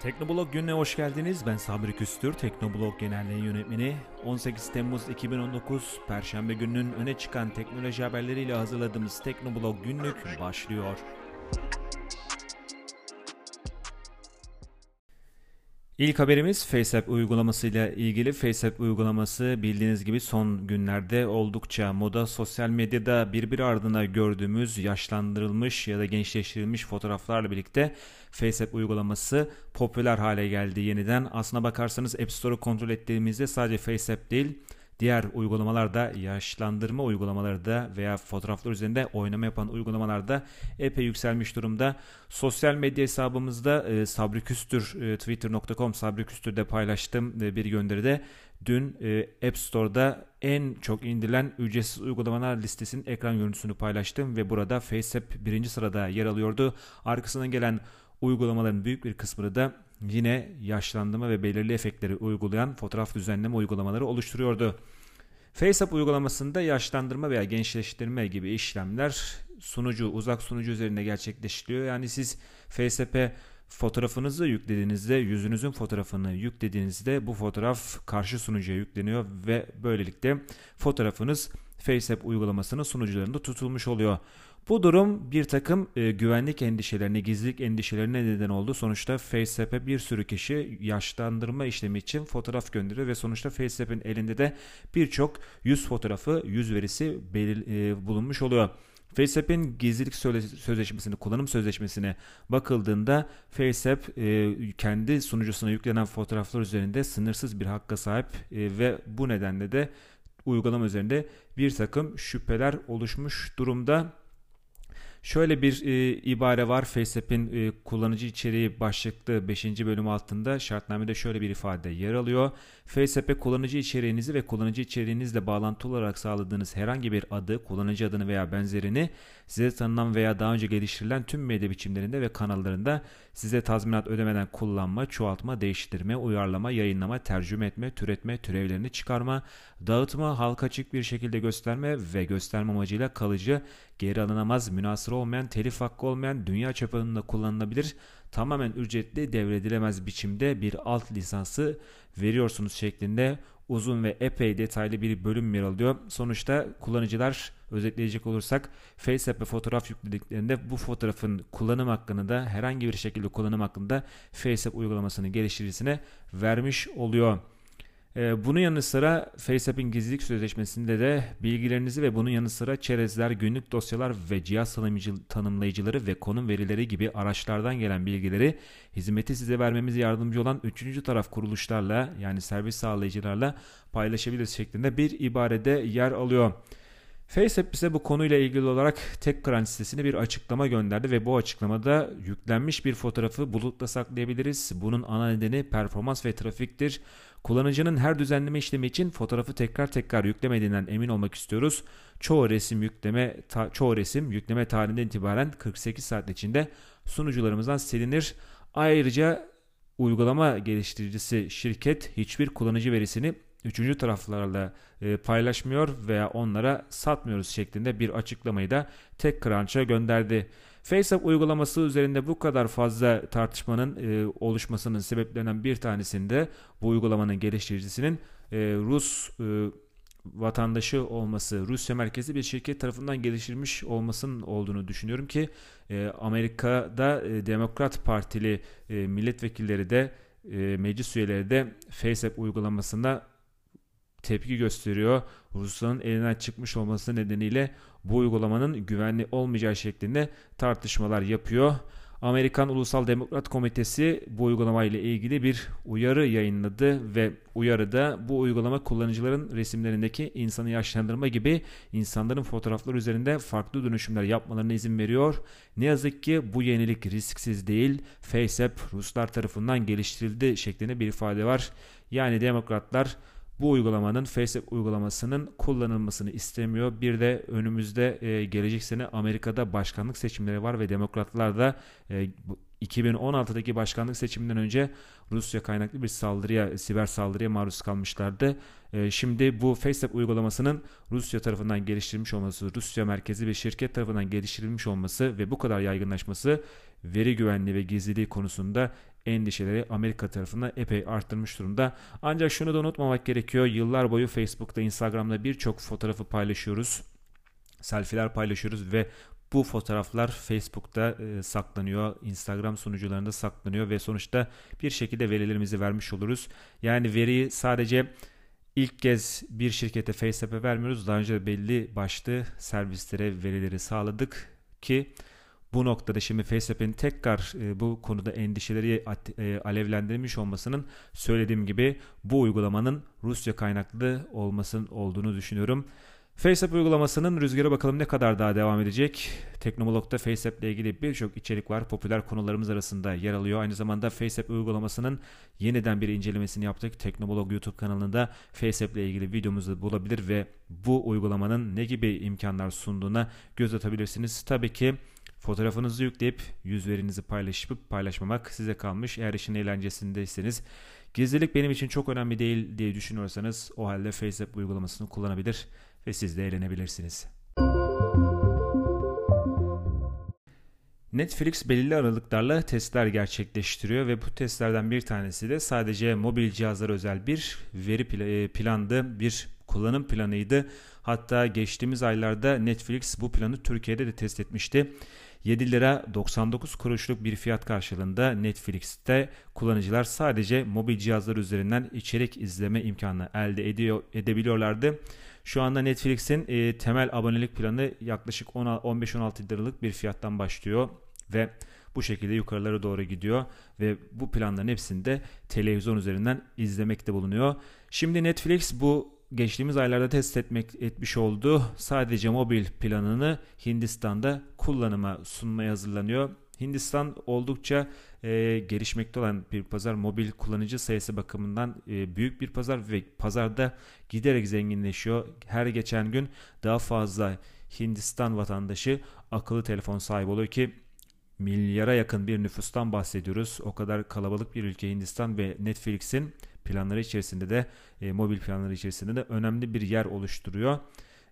Teknoblog gününe hoş geldiniz. Ben Sabri Küstür, Teknoblog Genel Yayın Yönetmeni. 18 Temmuz 2019 Perşembe gününün öne çıkan teknoloji haberleriyle hazırladığımız Teknoblog günlük başlıyor. İlk haberimiz FaceApp uygulamasıyla ilgili. FaceApp uygulaması bildiğiniz gibi son günlerde oldukça moda sosyal medyada birbiri ardına gördüğümüz yaşlandırılmış ya da gençleştirilmiş fotoğraflarla birlikte FaceApp uygulaması popüler hale geldi yeniden. Aslına bakarsanız App Store'u kontrol ettiğimizde sadece FaceApp değil Diğer uygulamalarda yaşlandırma uygulamaları da veya fotoğraflar üzerinde oynama yapan uygulamalarda epey yükselmiş durumda. Sosyal medya hesabımızda e, Sabri Küstür e, twitter.com Sabri Küstür'de paylaştım e, bir gönderide. Dün e, App Store'da en çok indirilen ücretsiz uygulamalar listesinin ekran görüntüsünü paylaştım ve burada FaceApp birinci sırada yer alıyordu. Arkasından gelen uygulamaların büyük bir kısmını da yine yaşlandırma ve belirli efektleri uygulayan fotoğraf düzenleme uygulamaları oluşturuyordu. FaceApp uygulamasında yaşlandırma veya gençleştirme gibi işlemler sunucu, uzak sunucu üzerinde gerçekleştiriliyor. Yani siz FaceApp'e fotoğrafınızı yüklediğinizde, yüzünüzün fotoğrafını yüklediğinizde bu fotoğraf karşı sunucuya yükleniyor ve böylelikle fotoğrafınız FaceApp uygulamasının sunucularında tutulmuş oluyor. Bu durum bir takım e, güvenlik endişelerine, gizlilik endişelerine neden oldu. Sonuçta FaceApp'e bir sürü kişi yaşlandırma işlemi için fotoğraf gönderiyor ve sonuçta FaceApp'in elinde de birçok yüz fotoğrafı, yüz verisi belir, e, bulunmuş oluyor. FaceApp'in gizlilik sözleşmesini, kullanım sözleşmesine bakıldığında FaceApp e, kendi sunucusuna yüklenen fotoğraflar üzerinde sınırsız bir hakka sahip e, ve bu nedenle de uygulama üzerinde bir takım şüpheler oluşmuş durumda. Şöyle bir e, ibare var FaceApp'in e, kullanıcı içeriği başlıklı 5. bölüm altında şartnamede şöyle bir ifade yer alıyor. FaceApp'e kullanıcı içeriğinizi ve kullanıcı içeriğinizle bağlantı olarak sağladığınız herhangi bir adı, kullanıcı adını veya benzerini size tanınan veya daha önce geliştirilen tüm medya biçimlerinde ve kanallarında size tazminat ödemeden kullanma, çoğaltma, değiştirme, uyarlama, yayınlama, tercüme etme, türetme, türevlerini çıkarma, dağıtma, halka açık bir şekilde gösterme ve gösterme amacıyla kalıcı, geri alınamaz, münasır olmayan, telif hakkı olmayan, dünya çapında kullanılabilir, tamamen ücretli devredilemez biçimde bir alt lisansı veriyorsunuz şeklinde uzun ve epey detaylı bir bölüm yer alıyor. Sonuçta kullanıcılar özetleyecek olursak FaceApp'e fotoğraf yüklediklerinde bu fotoğrafın kullanım hakkını da herhangi bir şekilde kullanım hakkında FaceApp uygulamasının geliştiricisine vermiş oluyor. Ee, bunun yanı sıra FaceApp'in gizlilik sözleşmesinde de bilgilerinizi ve bunun yanı sıra çerezler, günlük dosyalar ve cihaz tanımlayıcıları ve konum verileri gibi araçlardan gelen bilgileri hizmeti size vermemize yardımcı olan üçüncü taraf kuruluşlarla yani servis sağlayıcılarla paylaşabiliriz şeklinde bir ibarede yer alıyor. FaceApp bize bu konuyla ilgili olarak TechCrunch sitesine bir açıklama gönderdi ve bu açıklamada yüklenmiş bir fotoğrafı bulutta saklayabiliriz. Bunun ana nedeni performans ve trafiktir. Kullanıcının her düzenleme işlemi için fotoğrafı tekrar tekrar yüklemediğinden emin olmak istiyoruz. Çoğu resim yükleme ta, çoğu resim yükleme tarihinden itibaren 48 saat içinde sunucularımızdan silinir. Ayrıca uygulama geliştiricisi şirket hiçbir kullanıcı verisini üçüncü taraflarla e, paylaşmıyor veya onlara satmıyoruz şeklinde bir açıklamayı da TechCrunch'a gönderdi. FaceApp uygulaması üzerinde bu kadar fazla tartışmanın e, oluşmasının sebeplerinden bir tanesinde bu uygulamanın geliştiricisinin e, Rus e, vatandaşı olması, Rusya merkezi bir şirket tarafından geliştirilmiş olmasının olduğunu düşünüyorum ki e, Amerika'da e, Demokrat Partili e, milletvekilleri de e, meclis üyeleri de FaceApp uygulamasında tepki gösteriyor. Rusya'nın elinden çıkmış olması nedeniyle bu uygulamanın güvenli olmayacağı şeklinde tartışmalar yapıyor. Amerikan Ulusal Demokrat Komitesi bu uygulama ile ilgili bir uyarı yayınladı ve uyarıda bu uygulama kullanıcıların resimlerindeki insanı yaşlandırma gibi insanların fotoğrafları üzerinde farklı dönüşümler yapmalarına izin veriyor. Ne yazık ki bu yenilik risksiz değil. FaceApp Ruslar tarafından geliştirildi şeklinde bir ifade var. Yani demokratlar bu uygulamanın FaceApp uygulamasının kullanılmasını istemiyor. Bir de önümüzde e, gelecek sene Amerika'da başkanlık seçimleri var ve demokratlar da e, 2016'daki başkanlık seçiminden önce Rusya kaynaklı bir saldırıya, siber saldırıya maruz kalmışlardı. E, şimdi bu FaceApp uygulamasının Rusya tarafından geliştirilmiş olması, Rusya merkezi bir şirket tarafından geliştirilmiş olması ve bu kadar yaygınlaşması veri güvenliği ve gizliliği konusunda endişeleri Amerika tarafından epey arttırmış durumda. Ancak şunu da unutmamak gerekiyor. Yıllar boyu Facebook'ta, Instagram'da birçok fotoğrafı paylaşıyoruz. Selfie'ler paylaşıyoruz ve bu fotoğraflar Facebook'ta e, saklanıyor, Instagram sunucularında saklanıyor ve sonuçta bir şekilde verilerimizi vermiş oluruz. Yani veriyi sadece ilk kez bir şirkete FaceApp'e vermiyoruz. Daha önce belli başlı servislere verileri sağladık ki bu noktada şimdi FaceApp'in tekrar e, bu konuda endişeleri e, alevlendirmiş olmasının söylediğim gibi bu uygulamanın Rusya kaynaklı olmasının olduğunu düşünüyorum. FaceApp uygulamasının rüzgara bakalım ne kadar daha devam edecek. Teknomolog'da FaceApp ile ilgili birçok içerik var. Popüler konularımız arasında yer alıyor. Aynı zamanda FaceApp uygulamasının yeniden bir incelemesini yaptık. Teknomolog YouTube kanalında FaceApp ile ilgili videomuzu bulabilir ve bu uygulamanın ne gibi imkanlar sunduğuna göz atabilirsiniz. Tabii ki fotoğrafınızı yükleyip yüz verinizi paylaşıp paylaşmamak size kalmış. Eğer işin eğlencesindeyseniz gizlilik benim için çok önemli değil diye düşünüyorsanız o halde FaceApp uygulamasını kullanabilir ve siz de eğlenebilirsiniz. Netflix belirli aralıklarla testler gerçekleştiriyor ve bu testlerden bir tanesi de sadece mobil cihazlara özel bir veri e, plandı, bir kullanım planıydı. Hatta geçtiğimiz aylarda Netflix bu planı Türkiye'de de test etmişti. 7 lira 99 kuruşluk bir fiyat karşılığında Netflix'te kullanıcılar sadece mobil cihazlar üzerinden içerik izleme imkanı elde ediyor edebiliyorlardı. Şu anda Netflix'in e, temel abonelik planı yaklaşık 15-16 liralık bir fiyattan başlıyor ve bu şekilde yukarılara doğru gidiyor ve bu planların hepsinde televizyon üzerinden izlemekte bulunuyor. Şimdi Netflix bu geçtiğimiz aylarda test etmek etmiş olduğu sadece mobil planını Hindistan'da kullanıma sunmaya hazırlanıyor. Hindistan oldukça e, gelişmekte olan bir pazar. Mobil kullanıcı sayısı bakımından e, büyük bir pazar ve pazarda giderek zenginleşiyor. Her geçen gün daha fazla Hindistan vatandaşı akıllı telefon sahibi oluyor ki milyara yakın bir nüfustan bahsediyoruz. O kadar kalabalık bir ülke Hindistan ve Netflix'in planları içerisinde de e, mobil planları içerisinde de önemli bir yer oluşturuyor.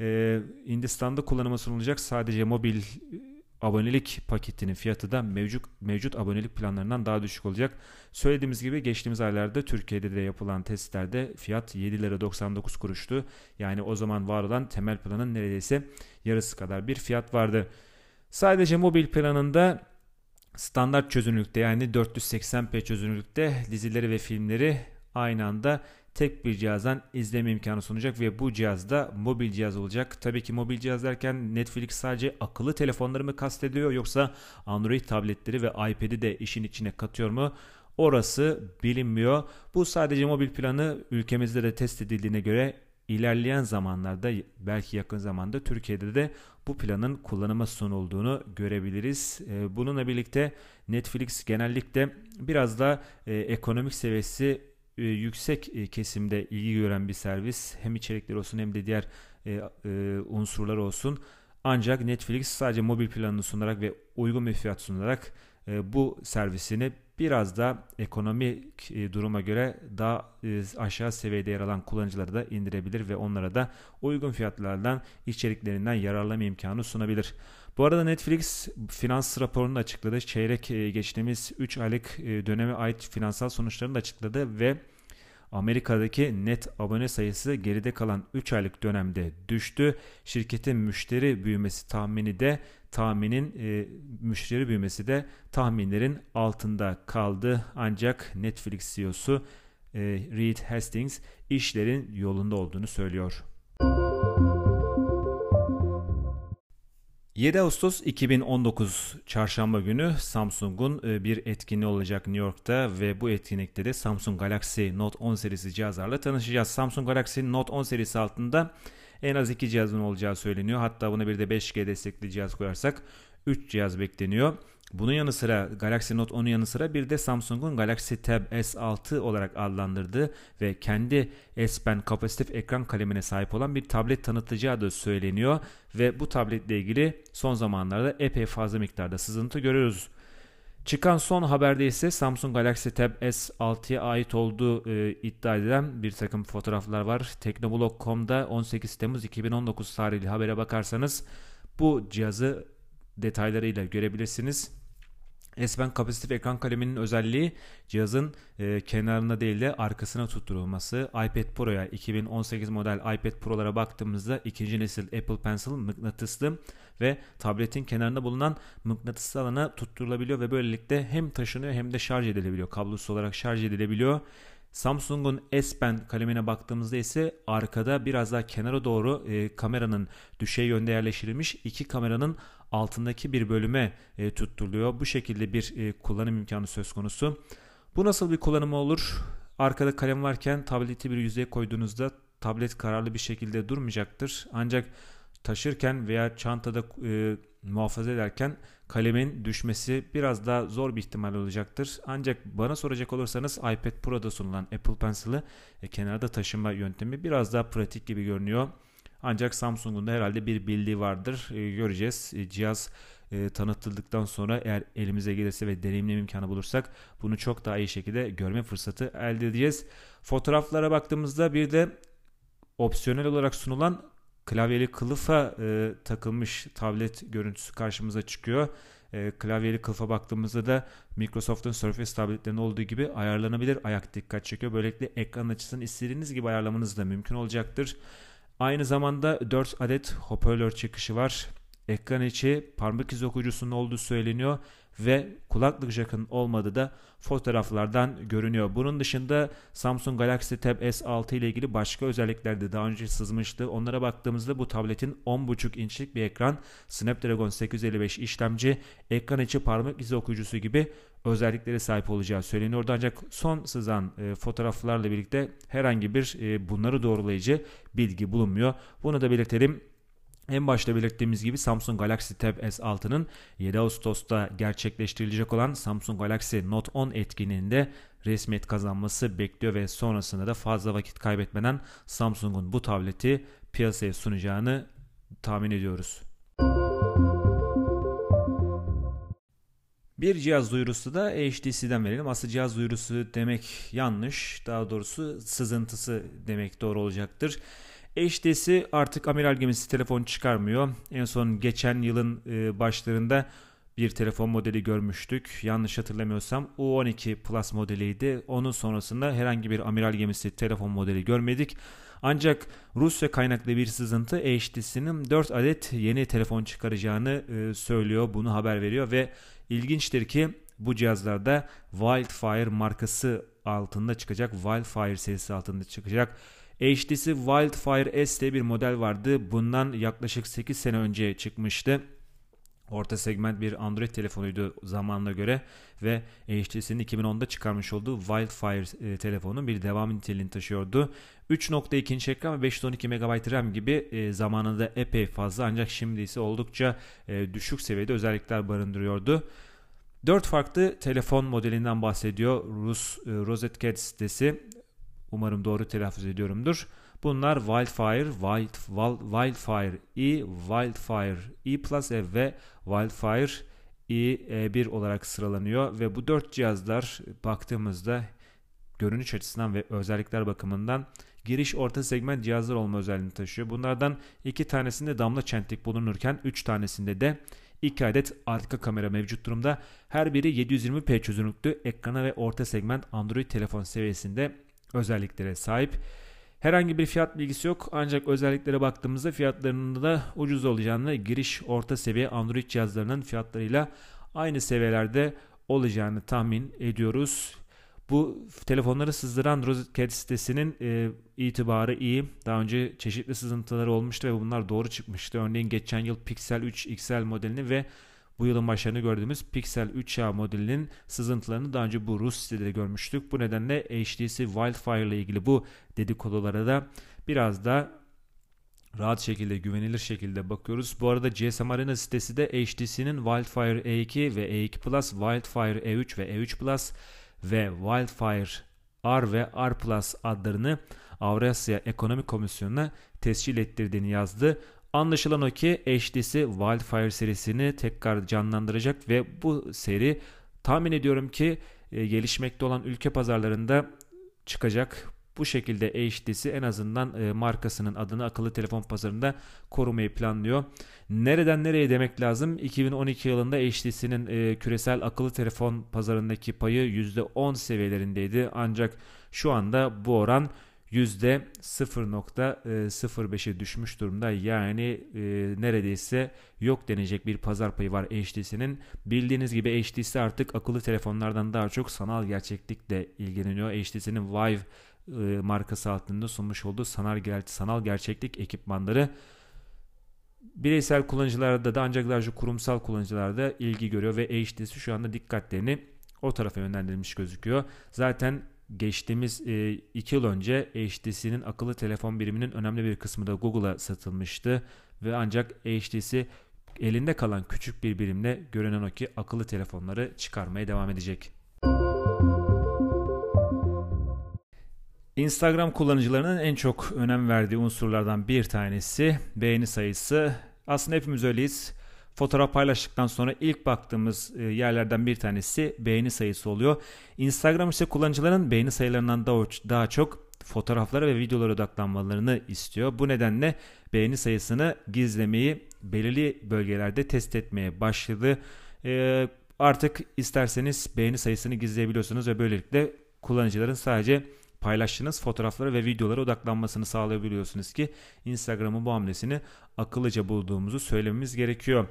E, Hindistan'da kullanıma sunulacak sadece mobil abonelik paketinin fiyatı da mevcut mevcut abonelik planlarından daha düşük olacak. Söylediğimiz gibi geçtiğimiz aylarda Türkiye'de de yapılan testlerde fiyat 7 lira 99 kuruştu. Yani o zaman var olan temel planın neredeyse yarısı kadar bir fiyat vardı. Sadece mobil planında standart çözünürlükte yani 480p çözünürlükte dizileri ve filmleri aynı anda tek bir cihazdan izleme imkanı sunacak ve bu cihazda mobil cihaz olacak. Tabii ki mobil cihaz derken Netflix sadece akıllı telefonları mı kastediyor yoksa Android tabletleri ve iPad'i de işin içine katıyor mu? Orası bilinmiyor. Bu sadece mobil planı ülkemizde de test edildiğine göre ilerleyen zamanlarda belki yakın zamanda Türkiye'de de bu planın kullanıma sunulduğunu görebiliriz. Ee, bununla birlikte Netflix genellikle biraz da e, ekonomik seviyesi e, yüksek e, kesimde ilgi gören bir servis. Hem içerikler olsun hem de diğer e, e, unsurlar olsun. Ancak Netflix sadece mobil planını sunarak ve uygun bir fiyat sunarak bu servisini biraz da ekonomik e, duruma göre daha e, aşağı seviyede yer alan kullanıcıları da indirebilir ve onlara da uygun fiyatlardan içeriklerinden yararlama imkanı sunabilir. Bu arada Netflix finans raporunu açıkladı. Çeyrek e, geçtiğimiz 3 aylık döneme ait finansal sonuçlarını da açıkladı ve Amerika'daki net abone sayısı geride kalan 3 aylık dönemde düştü. Şirketin müşteri büyümesi tahmini de tahminin e, müşteri büyümesi de tahminlerin altında kaldı. Ancak Netflix CEO'su e, Reed Hastings işlerin yolunda olduğunu söylüyor. 7 Ağustos 2019 Çarşamba günü Samsung'un e, bir etkinliği olacak New York'ta ve bu etkinlikte de Samsung Galaxy Note 10 serisi cihazlarla tanışacağız. Samsung Galaxy Note 10 serisi altında en az 2 cihazın olacağı söyleniyor. Hatta buna bir de 5G destekli cihaz koyarsak 3 cihaz bekleniyor. Bunun yanı sıra Galaxy Note 10'un yanı sıra bir de Samsung'un Galaxy Tab S6 olarak adlandırdığı ve kendi S Pen kapasitif ekran kalemine sahip olan bir tablet tanıtacağı da söyleniyor ve bu tabletle ilgili son zamanlarda epey fazla miktarda sızıntı görüyoruz. Çıkan son haberde ise Samsung Galaxy Tab S6'ya ait olduğu e, iddia edilen bir takım fotoğraflar var. Teknoblog.com'da 18 Temmuz 2019 tarihli habere bakarsanız bu cihazı detaylarıyla görebilirsiniz. S Pen kapasitif ekran kaleminin özelliği cihazın e, kenarına değil de arkasına tutturulması. iPad Pro'ya 2018 model iPad Pro'lara baktığımızda ikinci nesil Apple Pencil mıknatıslı ve tabletin kenarında bulunan mıknatıslı alana tutturulabiliyor ve böylelikle hem taşınıyor hem de şarj edilebiliyor. Kablosuz olarak şarj edilebiliyor. Samsung'un S Pen kalemine baktığımızda ise arkada biraz daha kenara doğru e, kameranın düşey yönde yerleştirilmiş iki kameranın altındaki bir bölüme e, tutturuluyor. Bu şekilde bir e, kullanım imkanı söz konusu. Bu nasıl bir kullanımı olur? Arkada kalem varken tableti bir yüzeye koyduğunuzda tablet kararlı bir şekilde durmayacaktır. Ancak taşırken veya çantada e, muhafaza ederken kalemin düşmesi biraz daha zor bir ihtimal olacaktır. Ancak bana soracak olursanız iPad Pro'da sunulan Apple Pencil'ı e, kenarda taşıma yöntemi biraz daha pratik gibi görünüyor. Ancak Samsung'un da herhalde bir bildiği vardır. E, göreceğiz. E, cihaz e, tanıtıldıktan sonra eğer elimize gelirse ve deneyimleme imkanı bulursak bunu çok daha iyi şekilde görme fırsatı elde edeceğiz. Fotoğraflara baktığımızda bir de opsiyonel olarak sunulan klavyeli kılıfa e, takılmış tablet görüntüsü karşımıza çıkıyor. E, klavyeli kılıfa baktığımızda da Microsoft'un Surface tabletlerinde olduğu gibi ayarlanabilir ayak dikkat çekiyor. Böylelikle ekran açısını istediğiniz gibi ayarlamanız da mümkün olacaktır. Aynı zamanda 4 adet hoparlör çıkışı var. Ekran içi parmak izi okuyucusunun olduğu söyleniyor ve kulaklık jackın olmadığı da fotoğraflardan görünüyor. Bunun dışında Samsung Galaxy Tab S6 ile ilgili başka özellikler de daha önce sızmıştı. Onlara baktığımızda bu tabletin 10.5 inçlik bir ekran, Snapdragon 855 işlemci, ekran içi parmak izi okuyucusu gibi özelliklere sahip olacağı söyleniyor. Ancak son sızan e, fotoğraflarla birlikte herhangi bir e, bunları doğrulayıcı bilgi bulunmuyor. Bunu da belirtelim. En başta belirttiğimiz gibi Samsung Galaxy Tab S6'nın 7 Ağustos'ta gerçekleştirilecek olan Samsung Galaxy Note 10 etkinliğinde resmiyet kazanması bekliyor ve sonrasında da fazla vakit kaybetmeden Samsung'un bu tableti piyasaya sunacağını tahmin ediyoruz. Bir cihaz duyurusu da HTC'den verelim. Aslında cihaz duyurusu demek yanlış. Daha doğrusu sızıntısı demek doğru olacaktır. HTC artık amiral gemisi telefon çıkarmıyor. En son geçen yılın e, başlarında bir telefon modeli görmüştük. Yanlış hatırlamıyorsam U12 Plus modeliydi. Onun sonrasında herhangi bir amiral gemisi telefon modeli görmedik. Ancak Rusya kaynaklı bir sızıntı HTC'nin 4 adet yeni telefon çıkaracağını e, söylüyor. Bunu haber veriyor ve ilginçtir ki bu cihazlarda Wildfire markası altında çıkacak. Wildfire serisi altında çıkacak. HTC Wildfire S diye bir model vardı. Bundan yaklaşık 8 sene önce çıkmıştı. Orta segment bir Android telefonuydu zamanına göre ve HTC'nin 2010'da çıkarmış olduğu Wildfire e, telefonu bir devam niteliğini taşıyordu. 3.2 inç ekran ve 512 MB RAM gibi e, zamanında epey fazla ancak şimdi ise oldukça e, düşük seviyede özellikler barındırıyordu. 4 farklı telefon modelinden bahsediyor Rus e, RosetCat sitesi. Umarım doğru telaffuz ediyorumdur. Bunlar Wildfire, Wild, Wildfire E, Wildfire E Plus e ve Wildfire E1 olarak sıralanıyor ve bu dört cihazlar baktığımızda görünüş açısından ve özellikler bakımından giriş orta segment cihazlar olma özelliğini taşıyor. Bunlardan iki tanesinde damla çentik bulunurken üç tanesinde de 2 adet arka kamera mevcut durumda. Her biri 720p çözünürlüklü ekrana ve orta segment Android telefon seviyesinde özelliklere sahip. Herhangi bir fiyat bilgisi yok ancak özelliklere baktığımızda fiyatlarının da ucuz olacağını giriş orta seviye Android cihazlarının fiyatlarıyla aynı seviyelerde olacağını tahmin ediyoruz. Bu telefonları sızdıran RosetCat sitesinin e, itibarı iyi. Daha önce çeşitli sızıntıları olmuştu ve bunlar doğru çıkmıştı. Örneğin geçen yıl Pixel 3 XL modelini ve bu yılın başlarında gördüğümüz Pixel 3a modelinin sızıntılarını daha önce bu Rus sitede görmüştük. Bu nedenle HTC Wildfire ile ilgili bu dedikodulara da biraz da rahat şekilde, güvenilir şekilde bakıyoruz. Bu arada GSM Arena sitesi de HTC'nin Wildfire E2 ve E2 Plus, Wildfire E3 ve E3 Plus ve Wildfire R ve R Plus adlarını Avrasya Ekonomik Komisyonu'na tescil ettirdiğini yazdı. Anlaşılan o ki HTC Wildfire serisini tekrar canlandıracak ve bu seri Tahmin ediyorum ki e, gelişmekte olan ülke pazarlarında çıkacak. Bu şekilde HTC en azından e, markasının adını akıllı telefon pazarında korumayı planlıyor. Nereden nereye demek lazım? 2012 yılında HTC'nin e, küresel akıllı telefon pazarındaki payı %10 seviyelerindeydi. Ancak şu anda bu oran %0.05'e düşmüş durumda. Yani e, neredeyse yok denecek bir pazar payı var HTC'nin. Bildiğiniz gibi HTC artık akıllı telefonlardan daha çok sanal gerçeklikle ilgileniyor. HTC'nin Vive e, markası altında sunmuş olduğu sanal, ger sanal gerçeklik ekipmanları bireysel kullanıcılarda da ancak daha çok kurumsal kullanıcılarda ilgi görüyor ve HTC şu anda dikkatlerini o tarafa yönlendirilmiş gözüküyor. Zaten geçtiğimiz 2 e, yıl önce HTC'nin akıllı telefon biriminin önemli bir kısmı da Google'a satılmıştı ve ancak HTC elinde kalan küçük bir birimle görünen o ki akıllı telefonları çıkarmaya devam edecek. Instagram kullanıcılarının en çok önem verdiği unsurlardan bir tanesi beğeni sayısı. Aslında hepimiz öyleyiz. Fotoğraf paylaştıktan sonra ilk baktığımız e, yerlerden bir tanesi beğeni sayısı oluyor. Instagram ise kullanıcıların beğeni sayılarından daha, çok fotoğraflara ve videolara odaklanmalarını istiyor. Bu nedenle beğeni sayısını gizlemeyi belirli bölgelerde test etmeye başladı. Ee, artık isterseniz beğeni sayısını gizleyebiliyorsunuz ve böylelikle kullanıcıların sadece paylaştığınız fotoğraflara ve videolara odaklanmasını sağlayabiliyorsunuz ki Instagram'ın bu hamlesini akıllıca bulduğumuzu söylememiz gerekiyor.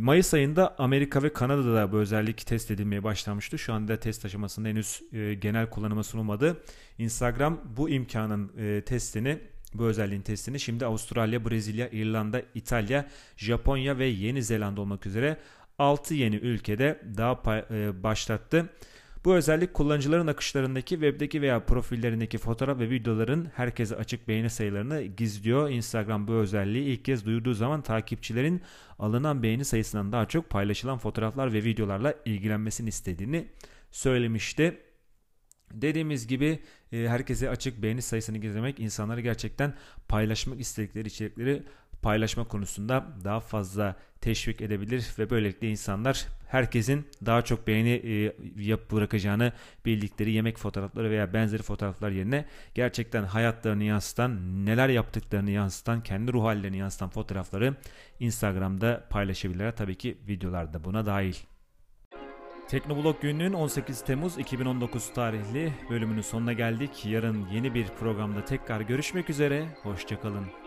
Mayıs ayında Amerika ve Kanada'da da bu özellik test edilmeye başlamıştı. Şu anda test aşamasında henüz e, genel kullanıma sunulmadı. Instagram bu imkanın e, testini bu özelliğin testini şimdi Avustralya, Brezilya, İrlanda, İtalya, Japonya ve Yeni Zelanda olmak üzere 6 yeni ülkede daha e, başlattı. Bu özellik kullanıcıların akışlarındaki webdeki veya profillerindeki fotoğraf ve videoların herkese açık beğeni sayılarını gizliyor. Instagram bu özelliği ilk kez duyurduğu zaman takipçilerin alınan beğeni sayısından daha çok paylaşılan fotoğraflar ve videolarla ilgilenmesini istediğini söylemişti. Dediğimiz gibi e, herkese açık beğeni sayısını gizlemek insanları gerçekten paylaşmak istedikleri içerikleri paylaşma konusunda daha fazla teşvik edebilir ve böylelikle insanlar herkesin daha çok beğeni e, yapıp bırakacağını bildikleri yemek fotoğrafları veya benzeri fotoğraflar yerine gerçekten hayatlarını yansıtan, neler yaptıklarını yansıtan, kendi ruh hallerini yansıtan fotoğrafları Instagram'da paylaşabilirler. Tabii ki videolar da buna dahil. Teknoblog gününün 18 Temmuz 2019 tarihli bölümünün sonuna geldik. Yarın yeni bir programda tekrar görüşmek üzere. Hoşçakalın.